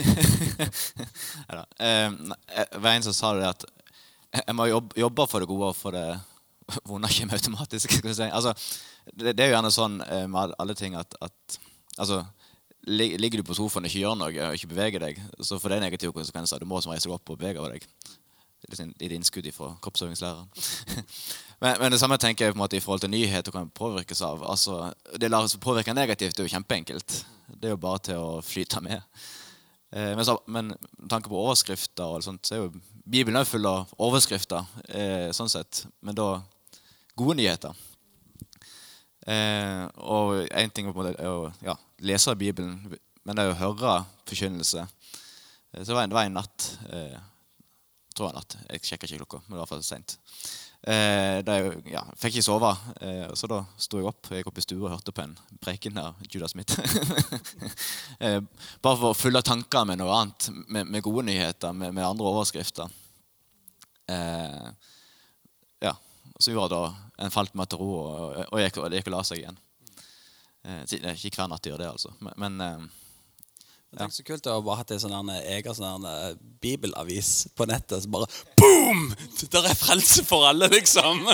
S3: (laughs) ja, det var en som sa det at jeg må jobbe for det gode og for det (laughs) vonde kommer automatisk. skal si. Altså, det, det, er jo gjerne sånn eh, med alle ting at, at altså, Ligger du på sofaen og ikke gjør noe og ikke beveger deg, så får det negative konsekvenser. Du må som reise deg opp og bevege deg. Er litt innskudd fra kroppsøvingslæreren. (laughs) men, men, det samme tenker jeg på en måte i forhold til nyheter kan påvirkes av. Altså, det lar seg påvirke negativt. Det er jo kjempeenkelt. Det er jo bare til å flyte med. Eh, men, så, men med tanke på overskrifter og sånt, så er jo Bibelen er full av overskrifter. Eh, sånn sett. Men da gode nyheter. Eh, og én ting er å ja, lese Bibelen, men det er å høre forkynnelse. Eh, så det var, en, det var en natt eh, tror jeg natt, Jeg sjekka ikke klokka, men det var iallfall seint. Eh, jeg ja, fikk ikke sove, eh, så da sto jeg opp jeg gikk opp i stua og hørte på en preken av Judas Smith. (laughs) eh, bare for å fylle tankene med noe annet, med, med gode nyheter, med, med andre overskrifter. Eh, så gjorde da en falt meg til ro og, og, og gikk og la seg igjen. Eh, ikke hver natt gjør det, altså. Men, men, eh,
S2: Det er så kult å bare hatt en sånn egen sånn eh, bibelavis på nettet. som bare boom! Der er frelse for alle, liksom. (laughs)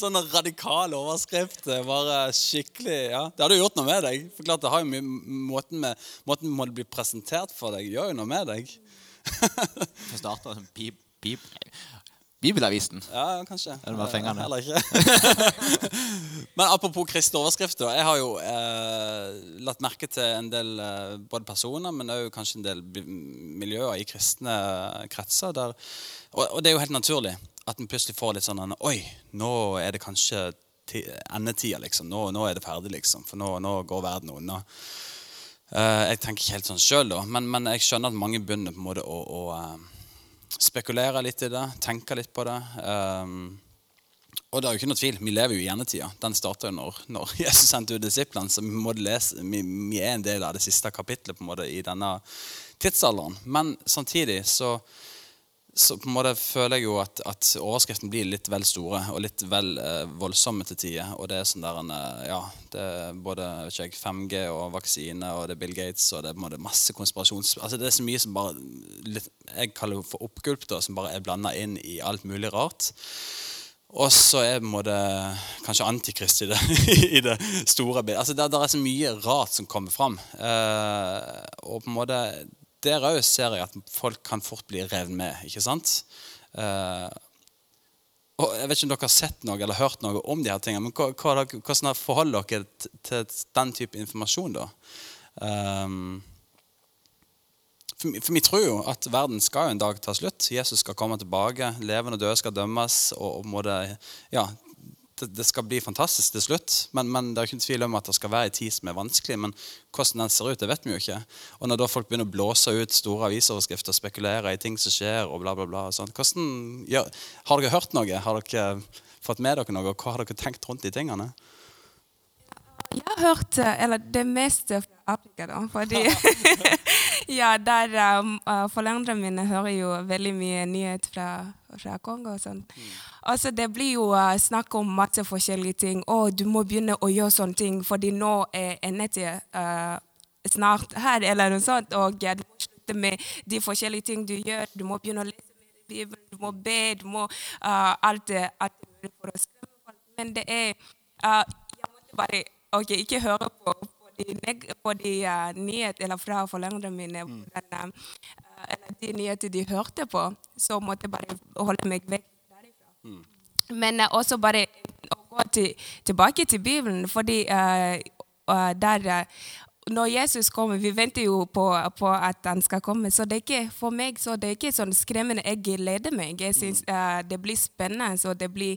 S2: sånn radikal overskrift. eh, Bare skikkelig ja. Det hadde jo gjort noe med deg. For klart, det har jo mye Måten, med, måten må det bli presentert for deg, gjør jo noe med deg.
S3: Jeg starter som pip, pip. Bibelavisen.
S2: Ja, kanskje.
S3: Er det bare fengende?
S2: Eller ikke. (laughs) Men apropos kristne overskrifter. Jeg har jo eh, lagt merke til en del eh, både personer, men òg kanskje en del miljøer i kristne kretser. Der, og, og det er jo helt naturlig at en plutselig får litt sånn Oi, nå er det kanskje ti- endetida, liksom. Nå, nå er det ferdig, liksom. For nå, nå går verden unna. Eh, jeg tenker ikke helt sånn sjøl, da, men, men jeg skjønner at mange begynner på en måte å, å eh, spekulere litt i det, tenke litt på det. Um, og det er jo ikke noe tvil, vi lever jo i endetida. Den starta jo når, når (laughs) Jesus sendte ut disiplene. Så vi, må lese, vi, vi er en del av det siste kapittelet på en måte i denne tidsalderen. Men samtidig så, så på en måte føler jeg jo at, at overskriften blir litt vel store og litt vel eh, voldsomme til tider. Og det er sånn der en, eh, ja, det er både vet ikke, jeg, 5G og vaksine og det er Bill Gates og det er på en måte masse konspirasjons... Altså Det er så mye som bare litt, Jeg kaller det for oppgulp, da, som bare er blanda inn i alt mulig rart. Og så er på en måte kanskje antikrist i det, (laughs) i det store bildet. Altså, det, det er så mye rart som kommer fram. Eh, og på en måte Der òg ser jeg at folk kan fort bli revet med. ikke sant? Eh, og Jeg vet ikke om dere har sett noe eller hørt noe om de her tingene, men hvordan forholder dere til, til den type informasjon, da? Um, for, for vi tror jo at verden skal jo en dag ta slutt. Jesus skal komme tilbake. Levende og døde skal dømmes. Og, og må det, ja, det, det skal bli fantastisk til slutt. Men, men det er ikke tvil om at det skal være en tid som er vanskelig. Men hvordan den ser ut, det vet vi jo ikke. Og når da folk begynner å blåse ut store avisoverskrifter og spekulere i ting som skjer, og bla, bla, bla og sånt, hvordan, ja, Har dere hørt noe? Har dere fått med dere noe? Hva har dere tenkt rundt de tingene?
S4: Jeg har hørt eh, eller det meste fra Afrika, da. Fordi (laughs) (laughs) ja, der um, uh, Foreldrene mine hører jo veldig mye nyhet fra, fra Kongo og sånn. Altså, det blir jo uh, snakk om masse forskjellige ting. Å, du må begynne å gjøre sånne ting, fordi nå er endetida uh, snart her, eller noe sånt. Og ja, du må slutte med de forskjellige ting du gjør. Du må begynne å lese mer i Bibelen, du må be, du må uh, alt det for å. Men det er uh, Jeg måtte bare ok, ikke høre på de, på de uh, nyheter eller fra foreldrene mine, hvordan, uh, eller de nyheter de hørte på, så måtte jeg bare holde meg vekk derifra. Men uh, også bare å gå til, tilbake til Bibelen, fordi uh, uh, der uh, når Jesus kommer, Vi venter jo på, på at han skal komme. så det er ikke, For meg så det er ikke sånn skremmende. Jeg gleder meg. Jeg synes uh, Det blir spennende og det blir,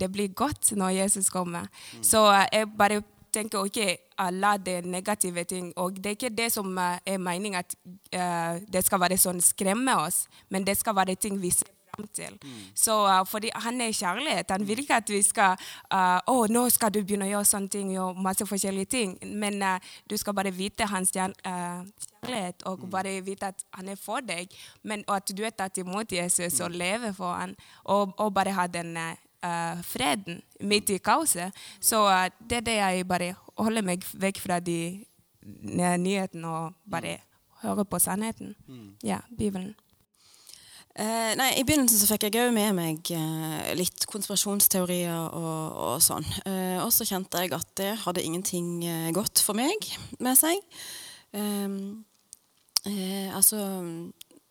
S4: det blir godt når Jesus kommer. Så uh, jeg bare tenker ok, alle det negative ting Og det er ikke det som uh, er meningen at uh, det skal være sånn skremme oss, men det skal være ting vi ser fram til. Så uh, fordi han er kjærlighet. Han vil ikke at vi skal uh, Å, nå skal du begynne å gjøre sånne ting, gjøre masse forskjellige ting. Men uh, du skal bare vite hans kjærlighet, og bare vite at han er for deg. Men og at du er tatt imot Jesus og lever for han, og, og bare ha den uh, uh, freden midt i kaoset. Så uh, det er det jeg bare holder meg vekk fra de nyhetene og bare hører på sannheten. Ja, Bibelen.
S5: Uh, nei, I begynnelsen så fikk jeg òg med meg uh, litt konspirasjonsteorier og, og sånn. Uh, og så kjente jeg at det hadde ingenting godt for meg med seg. Ehm, eh, altså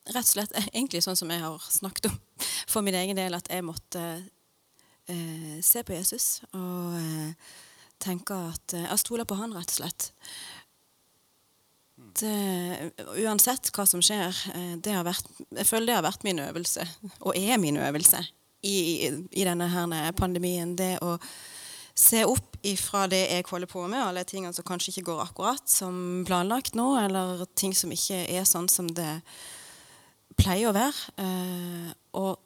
S5: rett og slett egentlig sånn som jeg har snakket om for min egen del, at jeg måtte eh, se på Jesus og eh, tenke at eh, Jeg stoler på han, rett og slett. Det, uansett hva som skjer, eh, det har vært, jeg føler det har vært min øvelse, og er min øvelse, i, i denne her pandemien. Det å se opp ifra det jeg holder på med, alle tingene som kanskje ikke går akkurat som planlagt nå, eller ting som ikke er sånn som det pleier å være, eh, og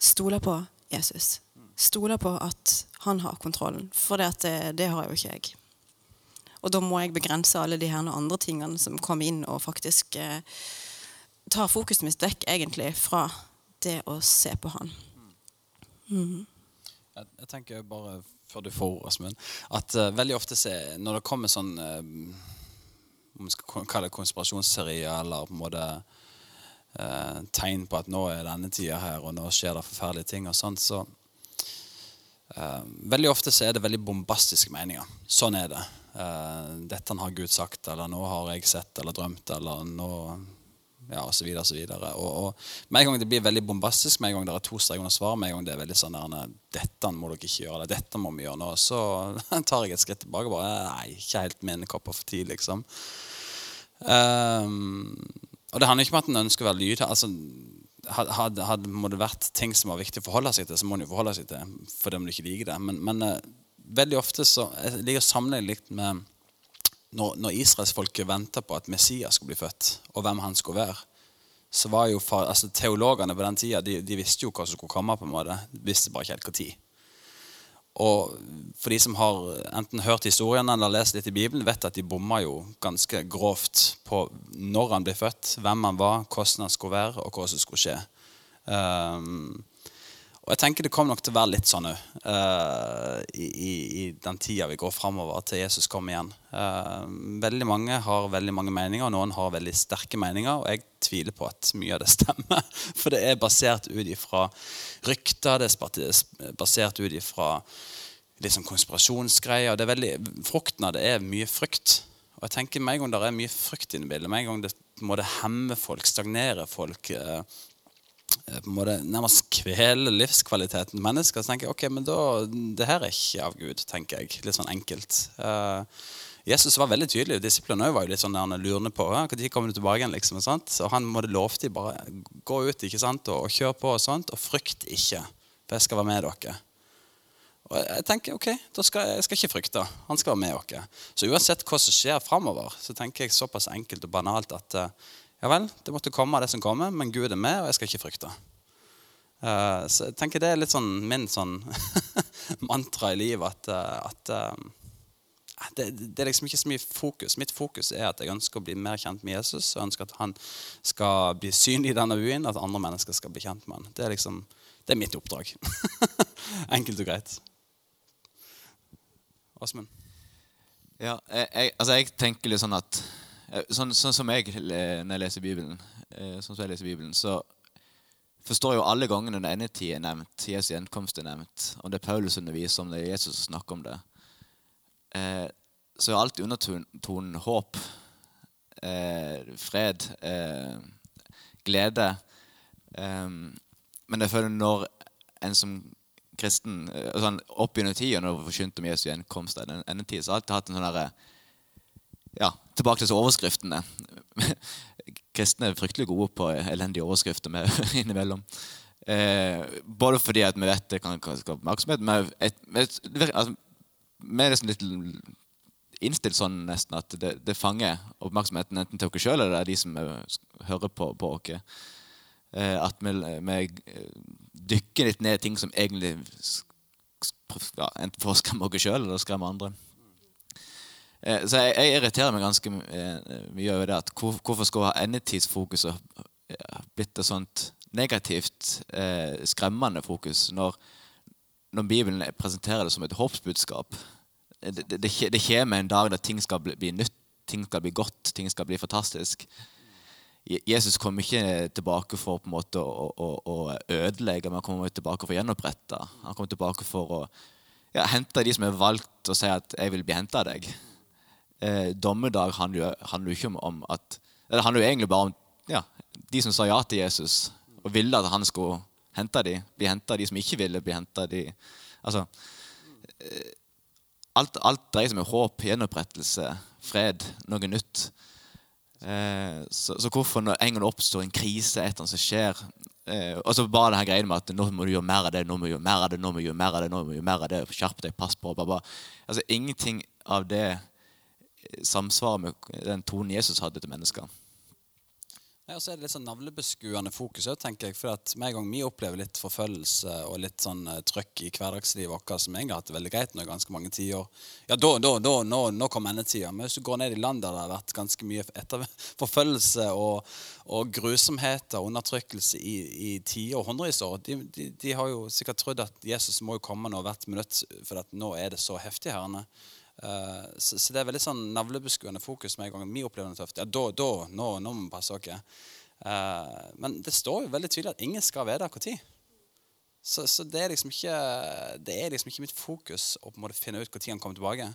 S5: stole på Jesus. Stole på at han har kontrollen, for det, det, det har jo ikke jeg. Og da må jeg begrense alle de her andre tingene som kommer inn og faktisk eh, tar fokuset mitt vekk egentlig fra det å se på han.
S2: Jeg, jeg tenker bare før du får ordet, Asmund, at uh, veldig ofte så, er- når det kommer sånn uh, om vi skal kalle det konspirasjonsserier eller på en måte uh, tegn på at nå er denne tida her, og nå skjer det forferdelige ting. og sånt, så Veldig ofte så er det veldig bombastiske meninger. Sånn er det. Eh, dette har Gud sagt, eller nå har jeg sett eller drømt, eller nå ja, og så videre og så videre. Og, og med en gang det blir veldig bombastisk, med en gang det er to streker under svar, med en gang det er veldig sånn der, dette må dere ikke gjøre, eller dette må vi gjøre nå, så (laughs) tar jeg et skritt tilbake og bare Nei, ikke helt min kopp for tid', liksom. Um, og det handler ikke om at en ønsker å være lydhør. Altså, hadde, hadde, må det vært ting som var viktig å forholde seg til, så må en jo forholde seg til fordi om du ikke liker det. Men, men uh, veldig ofte så Jeg ligger sammenlignet litt med når, når israelsfolket venta på at Messias skulle bli født, og hvem han skulle være, så var jo altså Teologene på den tida de, de, visste jo hva som skulle komme. på en måte, de visste bare ikke helt når. Og for de som har enten hørt historien eller lest litt i Bibelen, vet at de bomma jo ganske grovt på når han ble født, hvem han var, hvordan han skulle være, og hva som skulle skje. Um, og jeg tenker det kommer nok til å være litt sånn òg uh, i, i, i, den tida vi går framover til Jesus kommer igjen. Uh, veldig mange har veldig mange meninger, og noen har veldig sterke meninger. Og jeg tviler på at mye av det (laughs) stemmer. For det er basert ut ifra rykter, det er basert ut ifra liksom konspirasjonsgreier. Det er veldig, frukten av det er mye frykt. Og jeg tenker Med en gang det er mye frykt inne i bildet, med en gang det må det hemme folk, stagnere folk uh, Eh, på en måte nærmest kvele livskvaliteten til mennesker, så tenker jeg ok, men da, det her er ikke av Gud. tenker jeg, Litt sånn enkelt. Uh, Jesus var veldig tydelig. Disiplene var jo litt sånn lurende på ja, når kommer du tilbake igjen. liksom, og sånt. Så han måtte de bare gå ut ikke sant, og, og kjøre på, og sånt, og frykt ikke, for jeg skal være med dere. Og jeg tenker ok, da skal jeg skal ikke frykte. Han skal være med oss. Så uansett hva som skjer framover, så tenker jeg såpass enkelt og banalt at uh, ja vel, det måtte komme av det som kommer, men Gud er med, og jeg skal ikke frykte. Uh, så jeg tenker Det er litt sånn min sånn (laughs) mantra i livet at, uh, at uh, det, det, er liksom ikke så mye fokus. Mitt fokus er at jeg ønsker å bli mer kjent med Jesus. Og ønsker at han skal bli synlig i denne byen, at andre mennesker skal bli kjent med han. Det er liksom, det er mitt oppdrag. (laughs) Enkelt og greit. Åsmund?
S3: Ja, jeg, jeg, altså jeg tenker litt sånn at Eh, sånn, sånn, som jeg når jeg leser Bibelen, eh, sånn som jeg leser Bibelen, så forstår jo alle gangene når endetid er nevnt, Jesu gjenkomst er nevnt, om det er Paulus underviser om det, er Jesus som snakker om det, eh, så er alltid undertonen håp, fred, glede. men jeg føler når en som kristen altså Opp gjennom tida, når det forkynte om Jesu gjenkomst, så har jeg alltid hatt en sånn derre ja, tilbake til overskriftene. (laughs) Kristne er fryktelig gode på elendige overskrifter med, (laughs) innimellom. Eh, både fordi at vi vet det kan skape oppmerksomhet, men altså, vi er liksom litt innstilt sånn nesten at det, det fanger oppmerksomheten enten til oss sjøl eller de som hører på, på oss. Eh, at vi, vi, dykker litt ned i ting som egentlig ja, enten får skremme oss sjøl eller skremme andre. Eh, så jeg, jeg, irriterer meg ganske eh, mye over det. at hvor, Hvorfor skal endetidsfokuset blitt et sånt negativt, eh, skremmende fokus når, når, Bibelen presenterer det som et håpsbudskap? Det, det, det, kommer en dag der ting skal bli, bli nytt, ting skal bli godt, ting skal bli fantastisk. Jesus kommer ikke tilbake for på en måte å, å, å ødelegge, men han kommer tilbake for å gjenopprette. Han kommer tilbake for å ja, hente de som er valgt, og si at 'jeg vil bli henta av deg' eh, dommedag handler jo, handler jo ikke om at Det handler jo egentlig bare om ja, de som sa ja til Jesus og ville at han skulle hente dem, bli henta. De som ikke ville bli henta. Altså, eh, alt, alt dreier seg om håp, gjenopprettelse, fred, noe nytt. Eh, så, så, hvorfor når en gang oppstår en krise, et eller annet som skjer eh, Og så bare denne greia med at nå må du gjøre mer av det, nå må du gjøre mer av det, nå må du gjøre mer av det, nå må du gjøre mer av det, skjerp deg, pass på. Bare. Altså, ingenting av det samsvarer med den tonen Jesus hadde til mennesker.
S2: Ja, så er det litt sånn navlebeskuende fokus tenker jeg. For at med en gang vi opplever litt forfølgelse og litt sånn uh, trøkk i hverdagslivet vårt, som jeg har hatt det veldig greit nå i ganske mange tiår, ja, da, da, da, nå, nå kom endetida. Men hvis du går ned i land der det har vært ganske mye etter (laughs) forfølgelse og, og grusomheter og undertrykkelse i, i tiår og hundrevis år, de, de, de, har jo sikkert trodd at Jesus må jo komme nå hvert minutt, for at nå er det så heftig her. Eh, så, så det er veldig sånn navlebeskuende fokus med en gang vi opplever det tøft. Ja, da, da, nå, nå må vi passe oss. Uh, men det står jo veldig tydelig at ingen skal vite når. Så, så det, er liksom ikke, det er liksom ikke mitt fokus å på en måte finne ut når han kommer tilbake.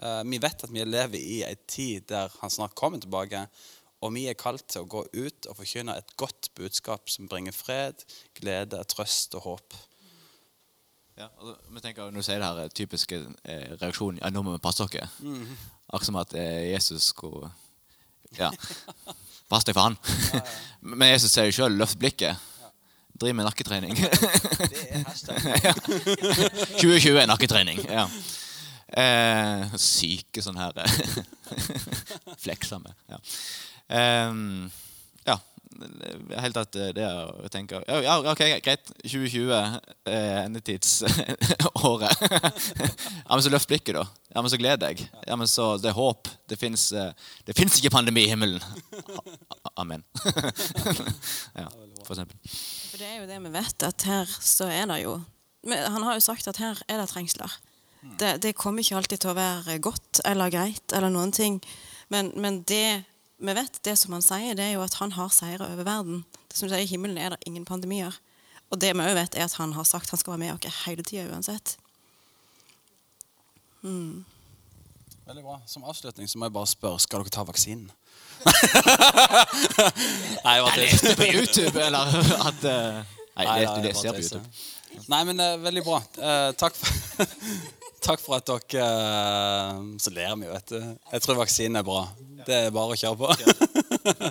S2: Uh, vi vet at vi lever i ei tid der han snart kommer tilbake. Og vi er kalt til å gå ut og forkynne et godt budskap som bringer fred, glede, trøst og håp.
S3: Ja, altså, vi tenker Når du sier det her typiske eh, reaksjonen ja, nå må vi passe dere.
S2: Mhm.
S3: Akkurat som at eh, Jesus skulle Ja, (laughs) pass deg for han. (laughs) Men Jesus sier jo sjøl 'løft blikket'. Driv med nakketrening.
S2: Det er (laughs) hashtag.
S3: 2020 er nakketrening. Ja. Eh, syke sånn her Flekser med. Ja. Ehm, ja. Helt tatt det er å tenke Ja, ja, ok, greit. 2020, eh, endetidsåret. (laughs) ja, men så løft blikket, da. Ja, men så gled deg. Ja, men så Det er håp. Det fins ikke pandemi i himmelen. Amen. (laughs) ja, for eksempel.
S5: For det er jo det vi vet, at her så er det jo Han har jo sagt at her er det trengsler. Det, det kommer ikke alltid til å være godt eller greit eller noen ting. Men, men det vi vet, det som han sier, det er jo at han har seire over verden. Det som sier, I himmelen er det ingen pandemier. Og det vi òg vet, er at han har sagt han skal være med oss hele tida uansett.
S2: Veldig bra. Som avslutning så må jeg bare spørre skal dere ta vaksinen. (laughs) Nei,
S3: Jeg leste på YouTube, eller at (laughs) uh, Nei,
S2: Nei, nei, nei,
S3: nei,
S2: nei,
S3: nei,
S2: nei.
S3: YouTube.
S2: Nei, men eh, veldig bra. Eh, takk, for, (laughs) takk for at dere eh, Så ler vi jo, vet du. Jeg tror vaksinen er bra. Det er bare å kjøre på.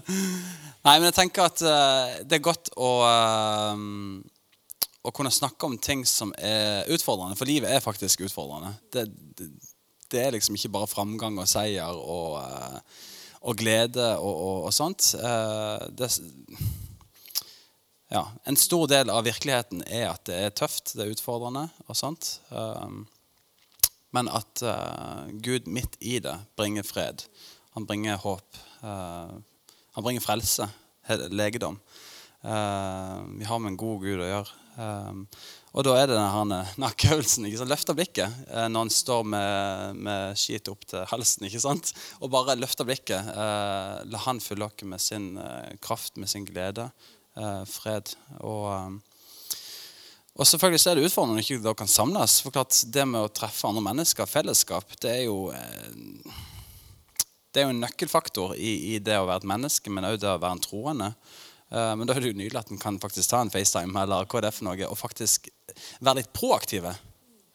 S2: (laughs) Nei, men jeg tenker at eh, det er godt å eh, å kunne snakke om ting som er utfordrende. For livet er faktisk utfordrende. Det, det, det er liksom ikke bare framgang og seier og, og glede og, og, og sånt. Det, ja, en stor del av virkeligheten er at det er tøft, det er utfordrende og sånt. Um, men at uh, Gud midt i det bringer fred. Han bringer håp. Uh, han bringer frelse, legedom. Uh, vi har med en god Gud å gjøre. Og da er det denne nakkeøvelsen. Løfte blikket når han står med, med skit opp til halsen. ikke sant? Og bare løfte blikket. La han fylle oss med sin kraft, med sin glede, fred. Og, og selvfølgelig så er det utfordrende når ikke kan samles. For klart, Det med å treffe andre mennesker, fellesskap, det er jo eh, det er jo en nøkkelfaktor i, i det å være et menneske, men òg det å være en troende. Eh, men da er det jo nydelig at en kan faktisk ta en FaceTime eller hva det er for noe, og faktisk være litt proaktive.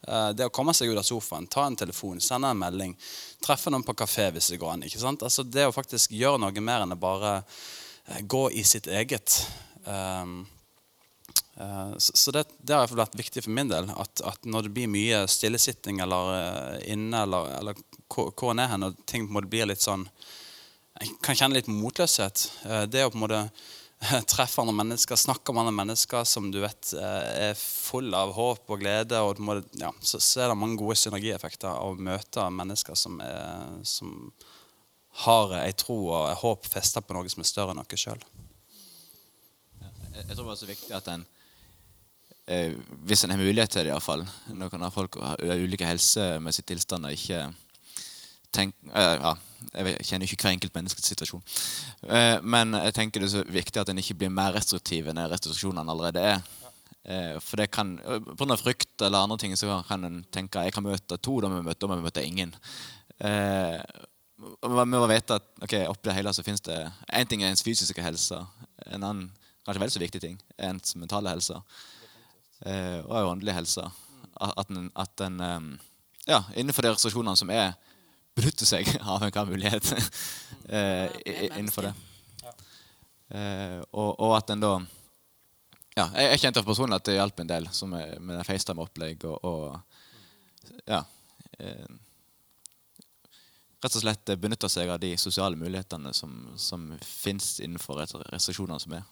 S2: Eh, det å komme seg ut av sofaen, ta en telefon, sende en melding, treffe noen på kafé hvis det går an. ikke sant? Altså Det å faktisk gjøre noe mer enn å bare gå i sitt eget. Um, Så så det, det har vært viktig for min del. At, at når det blir mye stillesitting eller eh, inne, eller, eller hvor en er hen, og ting på en måte blir litt sånn Jeg kan kjenne litt motløshet. Eh, Det å på en måte treffe andre mennesker, snakke om andre mennesker som du vet eh, er full av håp og glede, og måte, ja, så, så er det mange gode synergieffekter av å møte mennesker som, er, som har ei tro og et håp festa på noe som er større enn oss sjøl.
S3: Jeg tror det er så viktig at en eh, Hvis en har mulighet til det, iallfall Nå kan folk ha ulike helsemessige tilstander ikke tenk, eh, ja, Jeg kjenner ikke hver enkelt menneskes situasjon. Eh, men jeg tenker det er så viktig at en ikke blir mer restriktiv enn restriksjonene allerede er. Eh, for det kan, Pga. frykt eller andre ting så kan en tenke jeg kan møte to, da må vi møte, da må vi møte ingen. Eh, vi må vite at ok, oppi det hele så finnes det én ting er ens fysiske helse. En annen, kanskje vel så viktig ting, er ens mentale helse. Eh, og òg åndelig helse. At at en, at en eh, ja, innenfor de restriksjonene som er, benytter seg (laughs) av enhver mulighet (laughs) eh, innenfor det. Eh, og, og at en da ja, jeg, jeg kjente personlig at det hjalp en del som er, med FaceTime-opplegg og, og ja eh, Rett og slett benytte seg av de sosiale mulighetene som, som fins innenfor restriksjonene som er.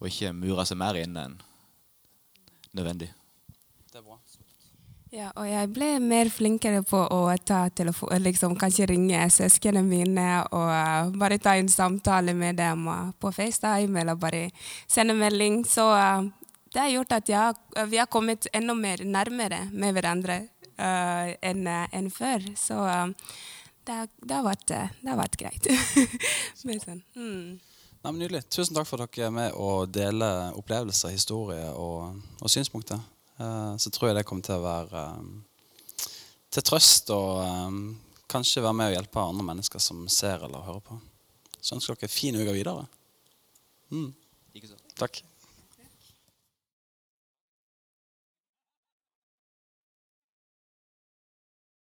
S3: Og ikke mure seg mer inne enn nødvendig.
S2: Det er bra.
S4: Ja, og jeg ble mer flinkere på å ta telefon, liksom kanskje ringe søsknene mine og eh, bare ta en samtale med dem eh, på FaceTime eller bare sende melding. Så eh, det har gjort at jeg, vi har kommet enda mer nærmere med hverandre. uh, enn eh, enn før. Så uh, det, det, har vært, eh, det har vært greit. (laughs) Men sånn, mm.
S2: Nei, men Nydelig. Tusen takk for at dere er med og deler opplevelser, historie og, og synspunkter. Eh, så tror jeg det kommer til å være eh, til trøst og eh, kanskje være med å hjelpe andre mennesker som ser eller hører på. Så ønsker dere fin uke videre. Mm. Takk.